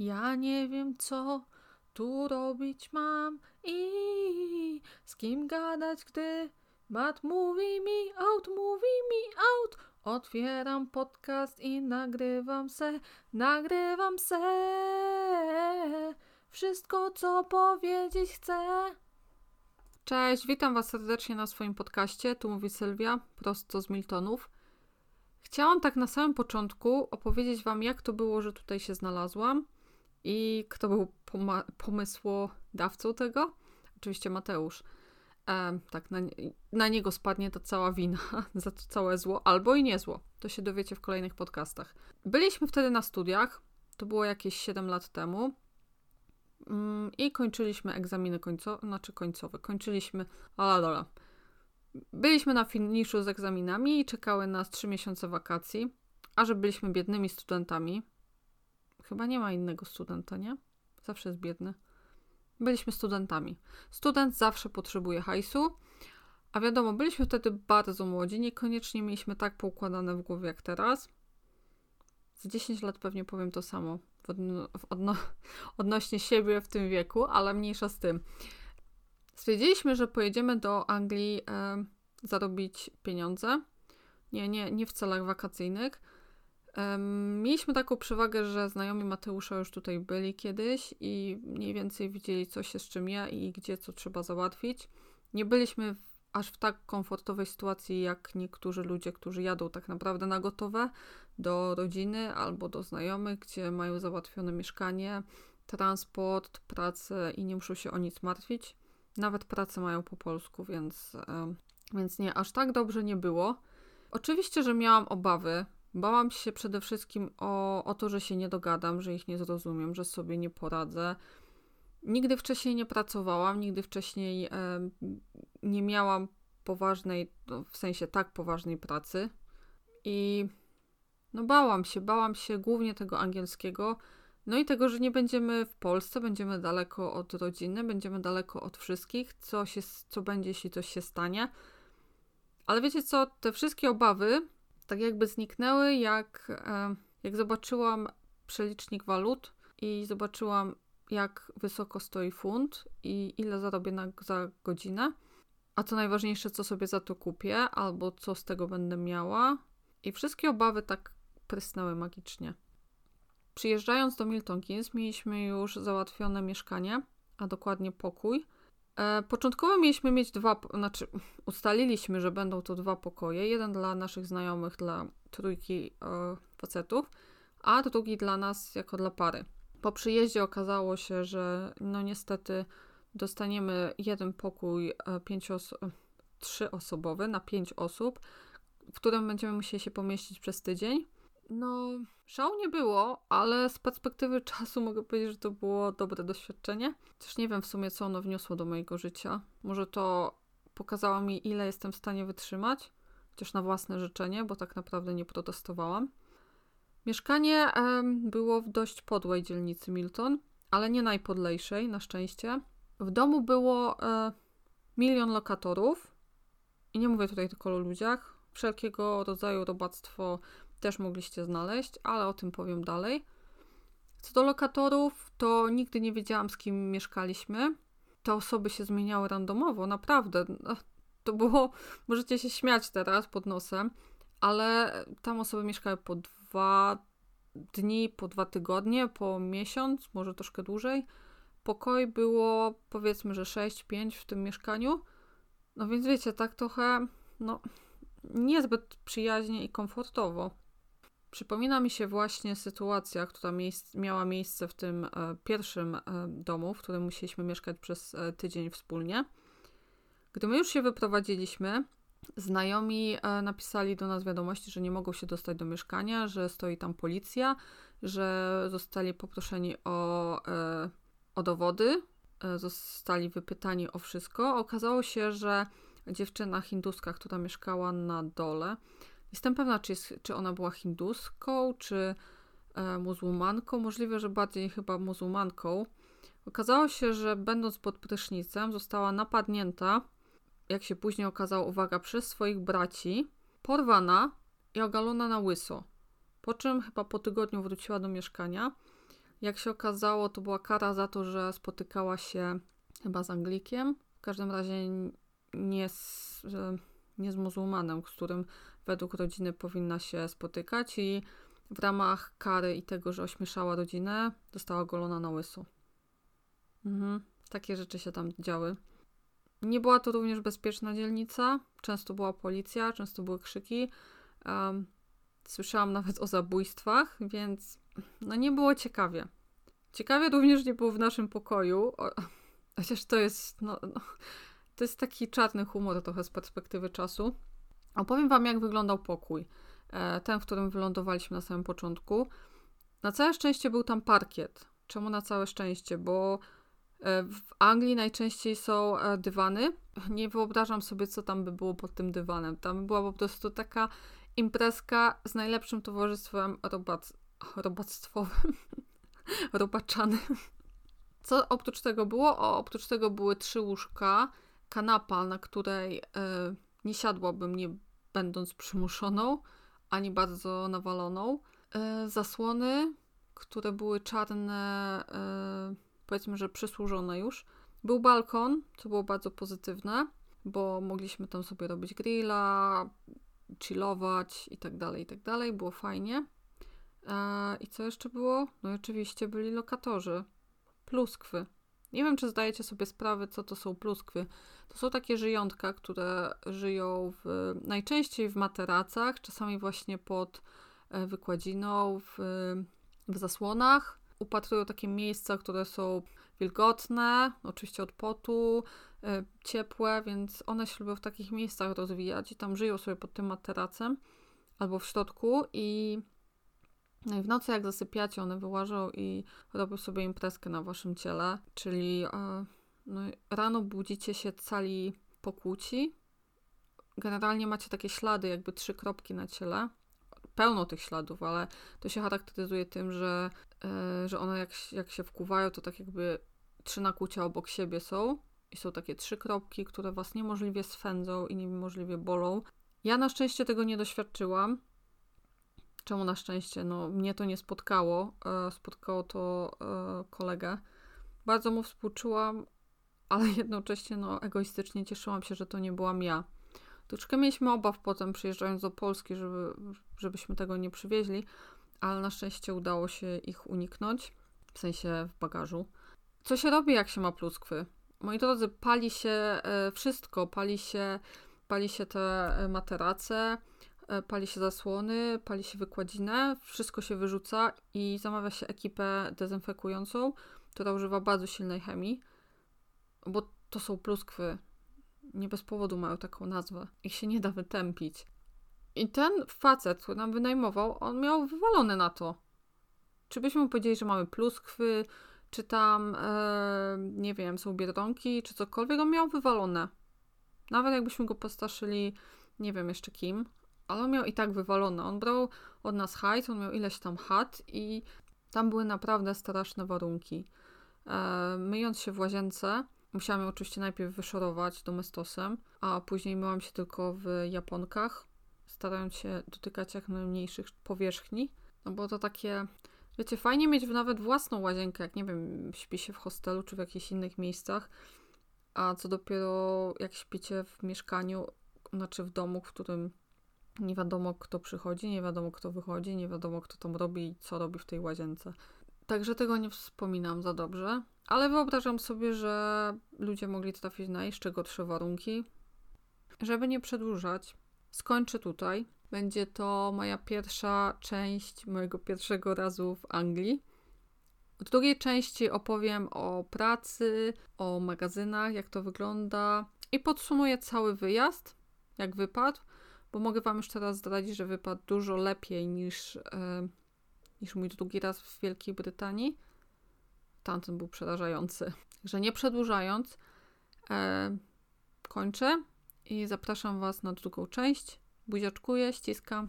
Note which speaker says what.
Speaker 1: Ja nie wiem, co tu robić mam i z kim gadać, gdy Mat mówi mi out, mówi mi out. Otwieram podcast i nagrywam se, nagrywam se. Wszystko, co powiedzieć chcę. Cześć, witam Was serdecznie na swoim podcaście. Tu mówi Sylwia, prosto z Miltonów. Chciałam tak na samym początku opowiedzieć Wam, jak to było, że tutaj się znalazłam i kto był pomysłodawcą tego. Oczywiście Mateusz. E, tak, na, na, niego spadnie ta cała wina za to całe zło, albo i nie zło. To się dowiecie w kolejnych podcastach. Byliśmy wtedy na studiach, to było jakieś 7 lat temu. Mm, I kończyliśmy egzaminy końcowe, znaczy końcowe. Kończyliśmy, ale dobra. Byliśmy na finiszu z egzaminami i czekały nas 3 miesiące wakacji. A że byliśmy biednymi studentami, chyba nie ma innego studenta, nie? Zawsze jest biedny. Byliśmy studentami. Student zawsze potrzebuje hajsu, a wiadomo, byliśmy wtedy bardzo młodzi, niekoniecznie mieliśmy tak poukładane w głowie jak teraz. Za 10 lat pewnie powiem to samo odno odno odnośnie siebie w tym wieku, ale mniejsza z tym. Stwierdziliśmy, że pojedziemy do Anglii e, zarobić pieniądze. Nie, nie, nie w celach wakacyjnych, Mieliśmy taką przewagę, że znajomi Mateusza już tutaj byli kiedyś i mniej więcej widzieli, co się z czym ja i gdzie co trzeba załatwić. Nie byliśmy w, aż w tak komfortowej sytuacji, jak niektórzy ludzie, którzy jadą tak naprawdę na gotowe do rodziny albo do znajomych, gdzie mają załatwione mieszkanie, transport, pracę i nie muszą się o nic martwić. Nawet pracę mają po polsku, więc, więc nie, aż tak dobrze nie było. Oczywiście, że miałam obawy, Bałam się przede wszystkim o, o to, że się nie dogadam, że ich nie zrozumiem, że sobie nie poradzę. Nigdy wcześniej nie pracowałam, nigdy wcześniej e, nie miałam poważnej, no, w sensie tak poważnej pracy. I no bałam się, bałam się głównie tego angielskiego, no i tego, że nie będziemy w Polsce, będziemy daleko od rodziny, będziemy daleko od wszystkich, co, się, co będzie, jeśli coś się stanie. Ale wiecie co, te wszystkie obawy tak jakby zniknęły, jak, e, jak zobaczyłam przelicznik walut i zobaczyłam, jak wysoko stoi funt i ile zarobię na, za godzinę. A co najważniejsze, co sobie za to kupię, albo co z tego będę miała. I wszystkie obawy tak prysnęły magicznie. Przyjeżdżając do Milton Keynes, mieliśmy już załatwione mieszkanie, a dokładnie pokój początkowo mieliśmy mieć dwa, znaczy ustaliliśmy, że będą to dwa pokoje. Jeden dla naszych znajomych, dla trójki e, facetów, a drugi dla nas jako dla pary. Po przyjeździe okazało się, że no niestety dostaniemy jeden pokój e, trzyosobowy na pięć osób, w którym będziemy musieli się pomieścić przez tydzień. No, szału nie było, ale z perspektywy czasu mogę powiedzieć, że to było dobre doświadczenie. Też nie wiem w sumie, co ono wniosło do mojego życia. Może to pokazało mi, ile jestem w stanie wytrzymać, chociaż na własne życzenie, bo tak naprawdę nie protestowałam. Mieszkanie było w dość podłej dzielnicy Milton, ale nie najpodlejszej, na szczęście. W domu było e, milion lokatorów. I nie mówię tutaj tylko o ludziach. Wszelkiego rodzaju robactwo też mogliście znaleźć, ale o tym powiem dalej. Co do lokatorów, to nigdy nie wiedziałam, z kim mieszkaliśmy. Te osoby się zmieniały randomowo, naprawdę. No, to było, możecie się śmiać teraz pod nosem, ale tam osoby mieszkały po dwa dni, po dwa tygodnie, po miesiąc, może troszkę dłużej. Pokoi było powiedzmy, że 6-5 w tym mieszkaniu. No więc wiecie, tak trochę, no, niezbyt przyjaźnie i komfortowo. Przypomina mi się właśnie sytuacja, która miała miejsce w tym e, pierwszym e, domu, w którym musieliśmy mieszkać przez e, tydzień wspólnie. Gdy my już się wyprowadziliśmy, znajomi napisali do nas wiadomości, że nie mogą się dostać do mieszkania, że stoi tam policja, że zostali poproszeni o, o dowody, zostali wypytani o wszystko. Okazało się, że dziewczyna hinduska, która mieszkała na dole, Jestem pewna, czy, jest, czy ona była hinduską, czy e, muzułmanką. Możliwe, że bardziej chyba muzułmanką. Okazało się, że będąc pod prysznicem została napadnięta, jak się później okazało, uwaga, przez swoich braci, porwana i ogalona na łyso. Po czym chyba po tygodniu wróciła do mieszkania. Jak się okazało, to była kara za to, że spotykała się chyba z Anglikiem, w każdym razie nie z, nie z muzułmanem, z którym według rodziny powinna się spotykać i w ramach kary i tego, że ośmieszała rodzinę, dostała golona na łyso. Mhm. Takie rzeczy się tam działy. Nie była to również bezpieczna dzielnica. Często była policja, często były krzyki. Um, słyszałam nawet o zabójstwach, więc no nie było ciekawie. Ciekawie również nie było w naszym pokoju, o, chociaż to jest, no, no, to jest taki czarny humor trochę z perspektywy czasu. Opowiem Wam, jak wyglądał pokój. E, ten, w którym wylądowaliśmy na samym początku. Na całe szczęście był tam parkiet. Czemu na całe szczęście? Bo e, w Anglii najczęściej są e, dywany. Nie wyobrażam sobie, co tam by było pod tym dywanem. Tam była po prostu taka imprezka z najlepszym towarzystwem robac robactwowym, robaczanym. Co oprócz tego było? O, oprócz tego były trzy łóżka, kanapa, na której y, nie siadłabym, nie będąc przymuszoną, ani bardzo nawaloną. Y, zasłony, które były czarne, y, powiedzmy, że przysłużone już. Był balkon, co było bardzo pozytywne, bo mogliśmy tam sobie robić grilla, chillować i tak dalej, i tak dalej. Było fajnie. I co jeszcze było? No oczywiście byli lokatorzy. Pluskwy. Nie wiem, czy zdajecie sobie sprawę, co to są pluskwy. To są takie żyjątka, które żyją w, najczęściej w materacach, czasami właśnie pod e, wykładziną, w, w zasłonach. Upatrują takie miejsca, które są wilgotne, oczywiście od potu, e, ciepłe, więc one się lubią w takich miejscach rozwijać i tam żyją sobie pod tym materacem albo w środku i no i w nocy, jak zasypiacie, one wyłażą i robią sobie imprezkę na waszym ciele, czyli e, no, rano budzicie się cali pokłóci. Generalnie macie takie ślady, jakby trzy kropki na ciele. Pełno tych śladów, ale to się charakteryzuje tym, że, e, że one jak, jak się wkuwają, to tak jakby trzy nakłucia obok siebie są i są takie trzy kropki, które was niemożliwie swędzą i niemożliwie bolą. Ja na szczęście tego nie doświadczyłam, Czemu na szczęście? No, mnie to nie spotkało. E, spotkało to e, kolegę. Bardzo mu współczułam, ale jednocześnie no, egoistycznie cieszyłam się, że to nie byłam ja. Troszkę mieliśmy obaw potem, przyjeżdżając do Polski, żeby, żebyśmy tego nie przywieźli, ale na szczęście udało się ich uniknąć, w sensie w bagażu. Co się robi, jak się ma pluskwy? Moi drodzy, pali się e, wszystko. Pali się, pali się te materace, pali się zasłony, pali się wykładzinę, wszystko się wyrzuca i zamawia się ekipę dezynfekującą, która używa bardzo silnej chemii, bo to są pluskwy. Nie bez powodu mają taką nazwę. Ich się nie da wytępić. I ten facet, który nam wynajmował, on miał wywalone na to. Czy byśmy mu powiedzieli, że mamy pluskwy, czy tam, e, nie wiem, są biedronki, czy cokolwiek, on miał wywalone. Nawet jakbyśmy go postaszyli, nie wiem jeszcze kim, ale on miał i tak wywalone. On brał od nas hajs, on miał ileś tam chat i tam były naprawdę straszne warunki. E, myjąc się w łazience, musiałam ją oczywiście najpierw wyszorować domestosem, a później myłam się tylko w japonkach, starając się dotykać jak najmniejszych powierzchni. No bo to takie, wiecie, fajnie mieć nawet własną łazienkę, jak nie wiem, śpi się w hostelu czy w jakichś innych miejscach, a co dopiero jak śpicie w mieszkaniu, znaczy w domu, w którym nie wiadomo, kto przychodzi, nie wiadomo, kto wychodzi, nie wiadomo, kto tam robi i co robi w tej łazience. Także tego nie wspominam za dobrze, ale wyobrażam sobie, że ludzie mogli trafić na jeszcze gorsze warunki. Żeby nie przedłużać, skończę tutaj. Będzie to moja pierwsza część mojego pierwszego razu w Anglii. W drugiej części opowiem o pracy, o magazynach, jak to wygląda i podsumuję cały wyjazd, jak wypadł bo mogę Wam już teraz zdradzić, że wypadł dużo lepiej niż, e, niż mój drugi raz w Wielkiej Brytanii. Tamten był przerażający. Że nie przedłużając, e, kończę i zapraszam Was na drugą część. Buziaczkuję, ściskam.